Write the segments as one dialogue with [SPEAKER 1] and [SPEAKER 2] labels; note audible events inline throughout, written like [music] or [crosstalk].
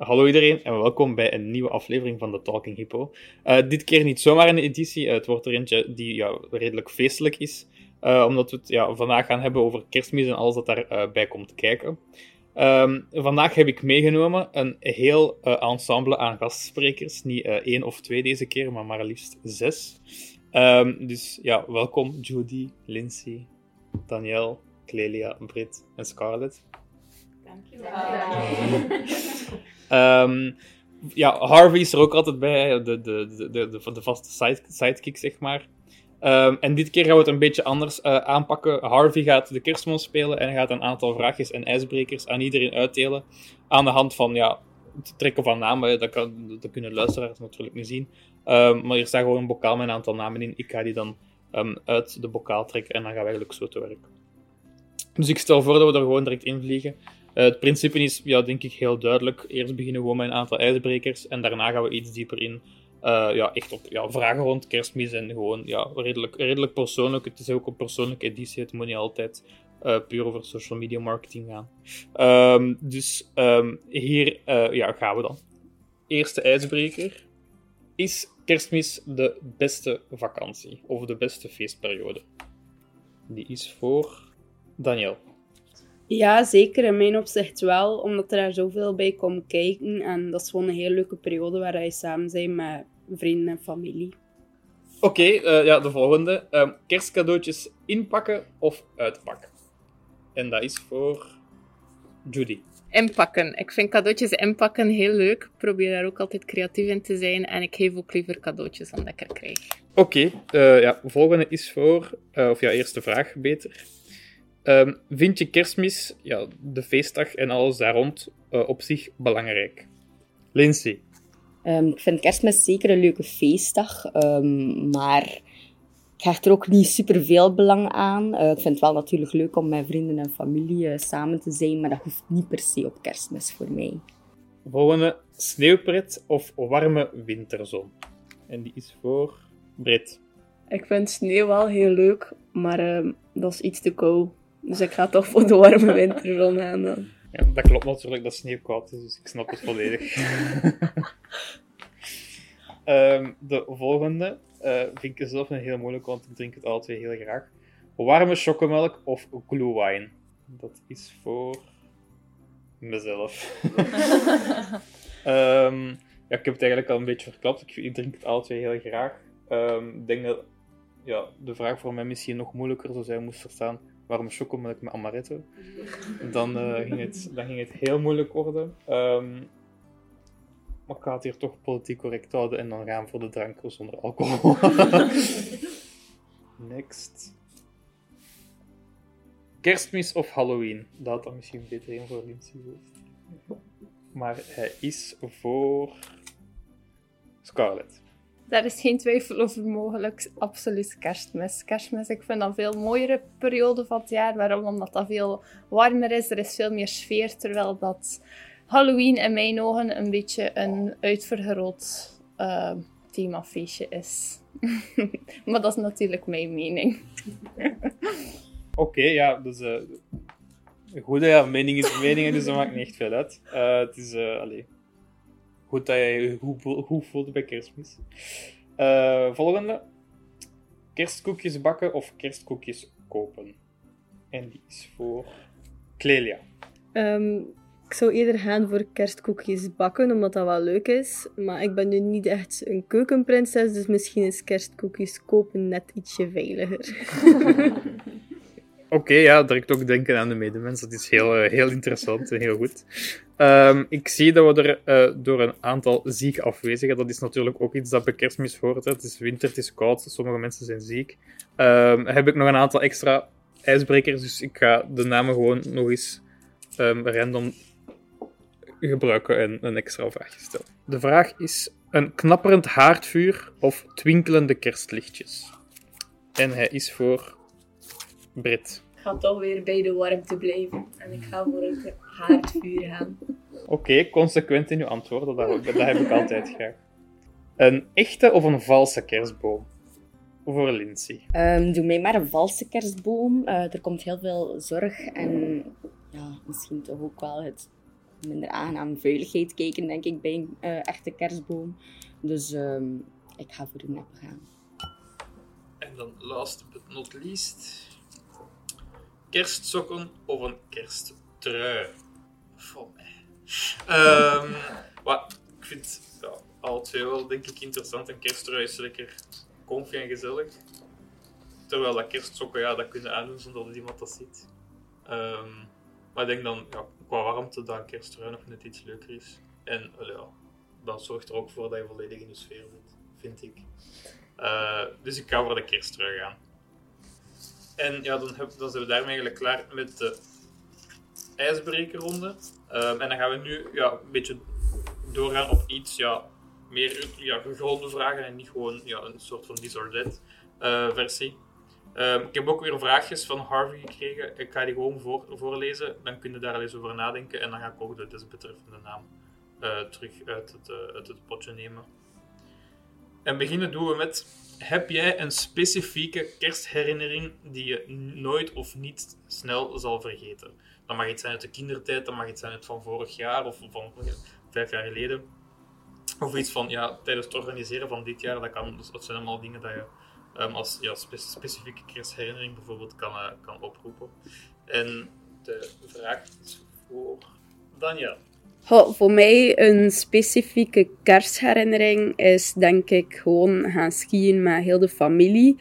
[SPEAKER 1] Hallo iedereen en welkom bij een nieuwe aflevering van de Talking Hippo. Uh, dit keer niet zomaar een editie, uh, het wordt er eentje die ja, redelijk feestelijk is, uh, omdat we het ja, vandaag gaan hebben over kerstmis en alles dat daarbij bij komt kijken. Um, vandaag heb ik meegenomen een heel ensemble aan gastsprekers, niet één of twee deze keer, maar maar liefst zes. Um, dus ja, welkom Judy, Lindsay, Danielle, Clelia, Britt en Scarlett.
[SPEAKER 2] Dankjewel. [laughs]
[SPEAKER 1] Um, ja, Harvey is er ook altijd bij, de, de, de, de, de vaste side, sidekick, zeg maar. Um, en dit keer gaan we het een beetje anders uh, aanpakken. Harvey gaat de kerstman spelen en gaat een aantal vraagjes en ijsbrekers aan iedereen uitdelen. Aan de hand van ja, het trekken van namen. Dat, kan, dat kunnen luisteraars natuurlijk niet zien. Um, maar hier staat gewoon een bokaal met een aantal namen in. Ik ga die dan uit de bokaal trekken en dan gaan we eigenlijk zo te werk. Dus ik stel voor dat we er gewoon direct in vliegen. Het principe is, ja, denk ik, heel duidelijk. Eerst beginnen we gewoon met een aantal ijsbrekers en daarna gaan we iets dieper in. Uh, ja, echt op ja, vragen rond kerstmis en gewoon ja, redelijk, redelijk persoonlijk. Het is ook een persoonlijke editie, het moet niet altijd uh, puur over social media marketing gaan. Um, dus um, hier ja, gaan we dan. Eerste ijsbreker. Is kerstmis de beste vakantie of de beste feestperiode? Die is voor Daniel.
[SPEAKER 2] Ja, zeker. In mijn opzicht wel, omdat er daar zoveel bij komt kijken. En dat is gewoon een heel leuke periode waar je samen bent met vrienden en familie.
[SPEAKER 1] Oké, okay, uh, ja, de volgende. Um, kerstcadeautjes inpakken of uitpakken? En dat is voor Judy.
[SPEAKER 3] Inpakken. Ik vind cadeautjes inpakken heel leuk. Ik probeer daar ook altijd creatief in te zijn. En ik geef ook liever cadeautjes dan dat ik er krijg.
[SPEAKER 1] Oké, okay, uh, ja, volgende is voor... Uh, of ja, eerste vraag beter. Um, vind je kerstmis, ja, de feestdag en alles daar rond, uh, op zich belangrijk? Lindsay?
[SPEAKER 4] Um, ik vind kerstmis zeker een leuke feestdag, um, maar ik hecht er ook niet super veel belang aan. Uh, ik vind het wel natuurlijk leuk om met vrienden en familie uh, samen te zijn, maar dat hoeft niet per se op kerstmis voor mij.
[SPEAKER 1] Volgende, sneeuwpret of warme winterzon? En die is voor Brit.
[SPEAKER 5] Ik vind sneeuw wel heel leuk, maar dat is iets te koud. Dus ik ga toch voor de warme winterzon gaan dan.
[SPEAKER 1] Ja, dat klopt natuurlijk dat sneeuw koud is, dus ik snap het volledig. um, [laughs] de volgende uh, vind ik zelf een heel moeilijk, want ik drink het alle twee heel graag. Warme chocomelk of glühwein? Dat is voor mezelf. um, [laughs] ja, ik heb het eigenlijk al een beetje verklapt. Ik, ik drink het alle twee heel graag. Um, ik denk dat ja, de vraag voor mij misschien nog moeilijker zou zijn moest verstaan warme chocomelk met amaretto. [laughs] Dan, uh, ging het, dan ging het heel moeilijk worden. Um, maar ik ga het hier toch politiek correct houden en dan gaan we voor de drank zonder alcohol. [laughs] Next. Kerstmis of Halloween? Dat had dan misschien beter in voor Lindsay. Maar hij is voor Scarlett.
[SPEAKER 3] Daar is geen twijfel over mogelijk. Absoluut kerstmis. Kerstmis, ik vind dat een veel mooiere periode van het jaar. Waarom? Omdat dat veel warmer is. Er is veel meer sfeer. Terwijl dat Halloween in mijn ogen een beetje een uitvergroot uh, themafeestje is. [laughs] maar dat is natuurlijk mijn mening.
[SPEAKER 1] Oké, ja. Dus... Uh, ja. Mening is mening, dus dat maakt niet echt veel uit. Uh, het is... Uh, goed dat je je goed, goed voelt bij kerstmis. Uh, volgende. Kerstkoekjes bakken of kerstkoekjes kopen? En die is voor Clelia.
[SPEAKER 5] Um, ik zou eerder gaan voor kerstkoekjes bakken, omdat dat wel leuk is. Maar ik ben nu niet echt een keukenprinses, dus misschien is kerstkoekjes kopen net ietsje veiliger. [laughs]
[SPEAKER 1] Oké, okay, ja, direct ook denken aan de medemens. Dat is heel, uh, heel interessant en heel goed. Um, ik zie dat we er uh, door een aantal zieke afwezigen. Dat is natuurlijk ook iets dat bij kerstmis hoort. Het is winter, het is koud, sommige mensen zijn ziek. Um, heb ik nog een aantal extra ijsbrekers, dus ik ga de namen gewoon nog eens um, random gebruiken en een extra vraag stellen. De vraag is een knapperend haardvuur of twinkelende kerstlichtjes? En hij is voor Brit.
[SPEAKER 5] Ik ga toch weer bij de warmte blijven. En ik ga voor het haardvuur gaan.
[SPEAKER 1] Oké, consequent in uw antwoorden, dat, dat heb ik altijd graag. Een echte of een valse kerstboom? Voor Lindsay.
[SPEAKER 4] Ehm, doe mij maar een valse kerstboom. Eh, er komt heel veel zorg en ja, misschien toch ook wel het minder aangenaam veiligheid kijken, denk ik, bij een eh, echte kerstboom. Dus ehm, ik ga voor de nep gaan.
[SPEAKER 1] En dan last but not least. Kerstsokken of een kersttrui? Voor mij. Ehm, wat, ik vind ja, alle twee wel denk ik interessant. Een kersttrui is lekker comfy en gezellig. Terwijl dat kerstsokken, ja, dat kunnen aandoen zonder dat iemand dat ziet. Ehm, maar ik denk dan, ja, qua warmte, dat een kersttrui nog net iets leuker is. En ja, dat zorgt er ook voor dat je volledig in de sfeer zit, vind ik. Eh, dus ik ga voor de kersttrui gaan. En ja, dan, zijn we daarmee eigenlijk klaar met de ijsbrekerronde. Ehm, en dan gaan we nu ja, een beetje doorgaan op iets ja, meer ja, gegronde vragen en niet gewoon ja, een soort van this or eh, versie. Ehm, ik heb ook weer vraagjes van Harvey gekregen. Ik ga die gewoon voor, voorlezen. Dan kun je daar al eens over nadenken. En dan ga ik ook de desbetreffende naam eh, terug uit het, eh, uit het potje nemen. En beginnen doen we met: Heb jij een specifieke kerstherinnering die je nooit of niet snel zal vergeten? Dat mag iets zijn uit de kindertijd, dat mag iets zijn uit van vorig jaar of van vijf jaar geleden. Of iets van ja, tijdens het organiseren van dit jaar. Dat, kan, dus dat zijn allemaal dingen dat je um, als ja, spe specifieke kerstherinnering bijvoorbeeld kan, uh, kan oproepen. En de vraag is voor Daniel.
[SPEAKER 2] Voor mij een specifieke kerstherinnering is denk ik gewoon gaan skiën met heel de familie.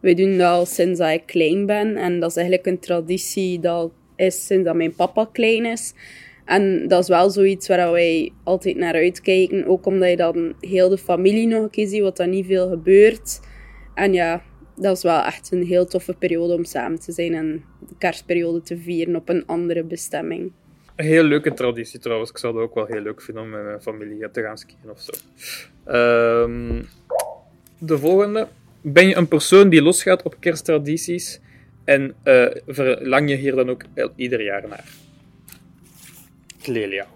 [SPEAKER 2] We doen dat al sinds ik klein ben. En dat is eigenlijk een traditie dat is sinds dat mijn papa klein is. En dat is wel zoiets waar wij altijd naar uitkijken. Ook omdat je dan heel de familie nog een keer ziet, wat er niet veel gebeurt. En ja, dat is wel echt een heel toffe periode om samen te zijn en de kerstperiode te vieren op een andere bestemming.
[SPEAKER 1] Heel leuke traditie trouwens. Ik zou het ook wel heel leuk vinden om met mijn familie te gaan skiën of zo. Ehm, de volgende. Ben je een persoon die losgaat op kersttradities en uh, verlang je hier dan ook ieder jaar naar? Clelia.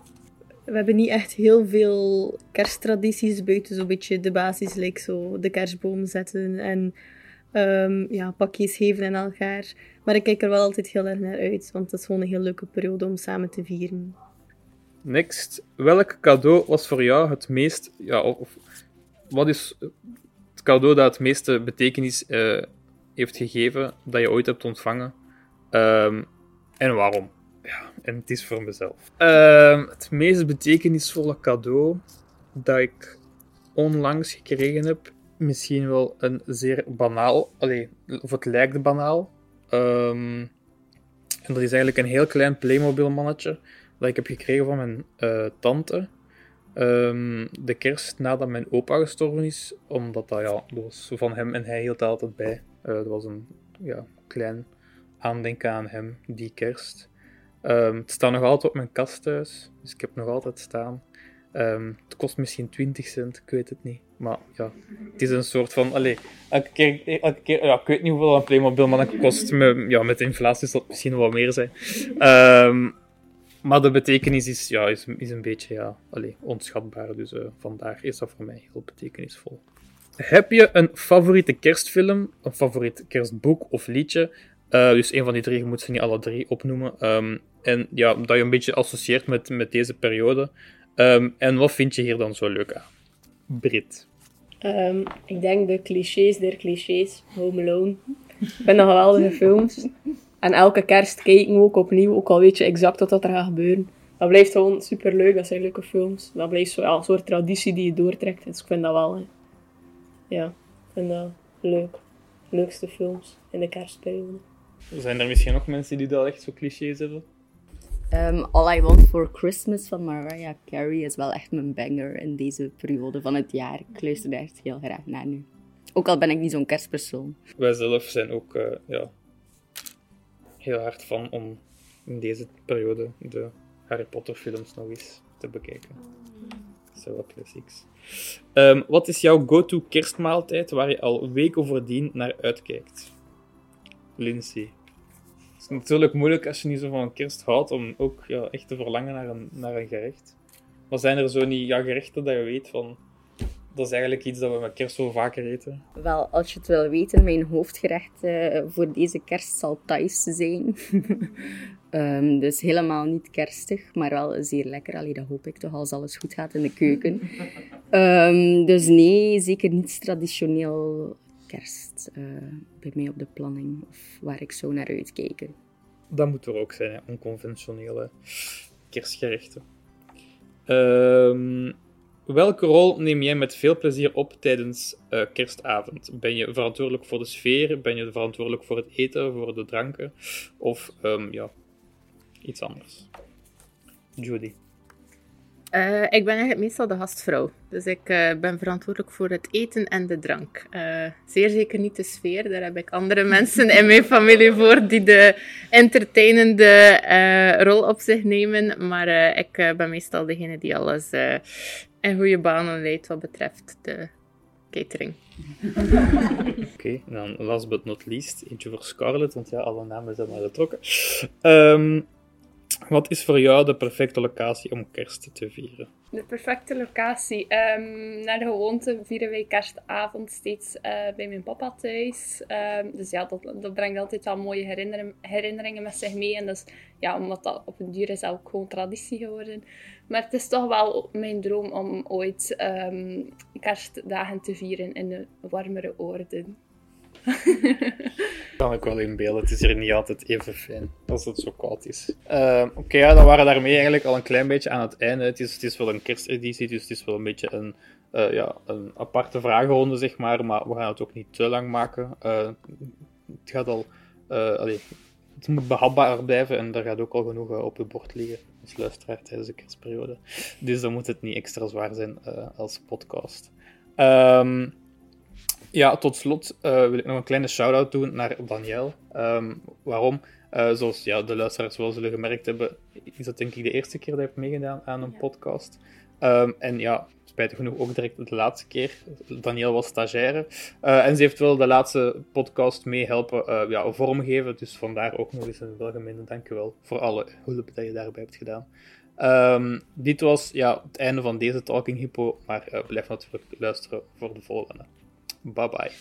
[SPEAKER 5] We hebben niet echt heel veel kersttradities buiten zo'n beetje de basis, zo de kerstboom zetten en um, ja, pakjes geven aan elkaar. Maar ik kijk er wel altijd heel erg naar uit, want het is gewoon een heel leuke periode om samen te vieren.
[SPEAKER 1] Next. Welk cadeau was voor jou het meest... Ja, of, wat is het cadeau dat het meeste betekenis uh, heeft gegeven dat je ooit hebt ontvangen? Um, en waarom? Ja, en het is voor mezelf. Uh, het meest betekenisvolle cadeau dat ik onlangs gekregen heb, misschien wel een zeer banaal, of het lijkt banaal. Um, en dat is eigenlijk een heel klein Playmobil mannetje dat ik heb gekregen van mijn uh, tante. Um, de kerst nadat mijn opa gestorven is, omdat dat, ja, dat was van hem en hij hield altijd bij. Uh, dat was een ja, klein aandenken aan hem, die kerst. Um, het staat nog altijd op mijn kast thuis, dus ik heb nog altijd staan. Het kost misschien 20 cent, ik weet het niet. Maar ja, het is een soort van. Allee, elke keer, elke keer ja, ik weet niet hoeveel een Playmobil man kost. Met, ja, met inflatie zal het misschien wel meer zijn. Um, maar de betekenis is, ja, is, is een beetje ja, allee, onschatbaar. Dus uh, vandaar is dat voor mij heel betekenisvol. Heb je een favoriete kerstfilm, een favoriet kerstboek of liedje? Uh, dus een van die drie, je moet ze niet alle drie opnoemen. Um, en ja, dat je een beetje associeert met, met deze periode. Um, en wat vind je hier dan zo leuk aan? Brit.
[SPEAKER 5] Um, ik denk de clichés der clichés. Home Alone. Ik vind dat geweldige films. En elke kerst kijken we ook opnieuw, ook al weet je exact wat er gaat gebeuren. Dat blijft gewoon super leuk, dat zijn leuke films. Dat blijft zo, ja, een soort traditie die je doortrekt. Dus ik vind dat wel, hè. ja, ik vind dat leuk. Leukste films in de kerstperiode.
[SPEAKER 1] Zijn er misschien nog mensen die dat echt zo clichés hebben?
[SPEAKER 4] Um, All I Want for Christmas van Mariah Carey is wel echt mijn banger in deze periode van het jaar. Ik luister daar echt heel graag naar nu. Ook al ben ik niet zo'n kerstpersoon.
[SPEAKER 1] Wij zelf zijn ook uh, ja, heel hard van om in deze periode de Harry Potter films nog eens te bekijken. Dat zijn wel classics. Ehm, wat is jouw go-to kerstmaaltijd waar je al weken voordien naar uitkijkt? Lindsay. Het is natuurlijk moeilijk als je niet zo van kerst houdt om ook ja, echt te verlangen naar een, naar een gerecht. Maar zijn er zo niet ja, gerechten dat je weet van... Dat is eigenlijk iets dat we met kerst zo vaker eten.
[SPEAKER 4] Wel, als je het wil weten, mijn hoofdgerecht eh, voor deze kerst zal Thais zijn. [laughs] Ehm, dus helemaal niet kerstig, maar wel zeer lekker. Allee, dat hoop ik toch, als alles goed gaat in de keuken. [laughs] Ehm, dus nee, zeker niet traditioneel kerst eh, bij mij op de planning. Of waar ik zo naar uitkijken.
[SPEAKER 1] Dat moet er ook zijn, hè? onconventionele kerstgerechten. Ehm, welke rol neem jij met veel plezier op tijdens eh, kerstavond? Ben je verantwoordelijk voor de sfeer? Ben je verantwoordelijk voor het eten, voor de dranken? Of ehm, ja, iets anders? Judy.
[SPEAKER 3] Eh, ik ben eigenlijk meestal de gastvrouw. Dus ik eh, ben verantwoordelijk voor het eten en de drank. Eh, zeer zeker niet de sfeer. Daar heb ik andere [laughs] mensen in mijn familie voor die de entertainende rol op zich nemen. Maar ik ben meestal degene die alles in goede banen leidt wat betreft de catering. [laughs]
[SPEAKER 1] Oké, dan last but not least, eentje voor Scarlett, want ja, alle namen zijn maar getrokken. Ehm, wat is voor jou de perfecte locatie om kerst te vieren?
[SPEAKER 3] De perfecte locatie. Um, naar de gewoonte vieren wij kerstavond steeds uh, bij mijn papa thuis. Um, dus ja, dat, dat brengt altijd wel mooie herinneringen, met zich mee. En dus, ja, omdat dat op een duur is ook gewoon traditie geworden. Maar het is toch wel mijn droom om ooit um, kerstdagen te vieren in een warmere oorden [laughs]
[SPEAKER 1] kan ik wel inbeelden. Het is hier niet altijd even fijn als het zo koud is. Uh, Oké, ja, dan waren we daarmee eigenlijk al een klein beetje aan het einde. Het is, het is wel een kersteditie, dus het is wel een beetje een, uh, ja, een aparte vragenronde, zeg maar. Maar we gaan het ook niet te lang maken. Uh, het gaat al... Allee, het moet behapbaar blijven en er gaat ook al genoeg op je bord liggen als luisteraar tijdens de kerstperiode. Dus dan moet het niet extra zwaar zijn als podcast. Um, ja, tot slot uh, wil ik nog een kleine shout-out doen naar Daniel. Um, waarom? Uh, zoals ja, de luisteraars wel zullen gemerkt hebben, is dat denk ik de eerste keer dat ik heb meegedaan aan een podcast. Um, en ja, spijtig genoeg ook direct de laatste keer. Daniel was stagiaire. Uh, en ze heeft wel de laatste podcast mee helpen ja, vormgeven. Dus vandaar ook nog eens een welgemeende dankjewel voor alle hulp dat je daarbij hebt gedaan. Um, dit was ja, het einde van deze Talking Hippo, maar blijf natuurlijk luisteren voor de volgende. Bye bye.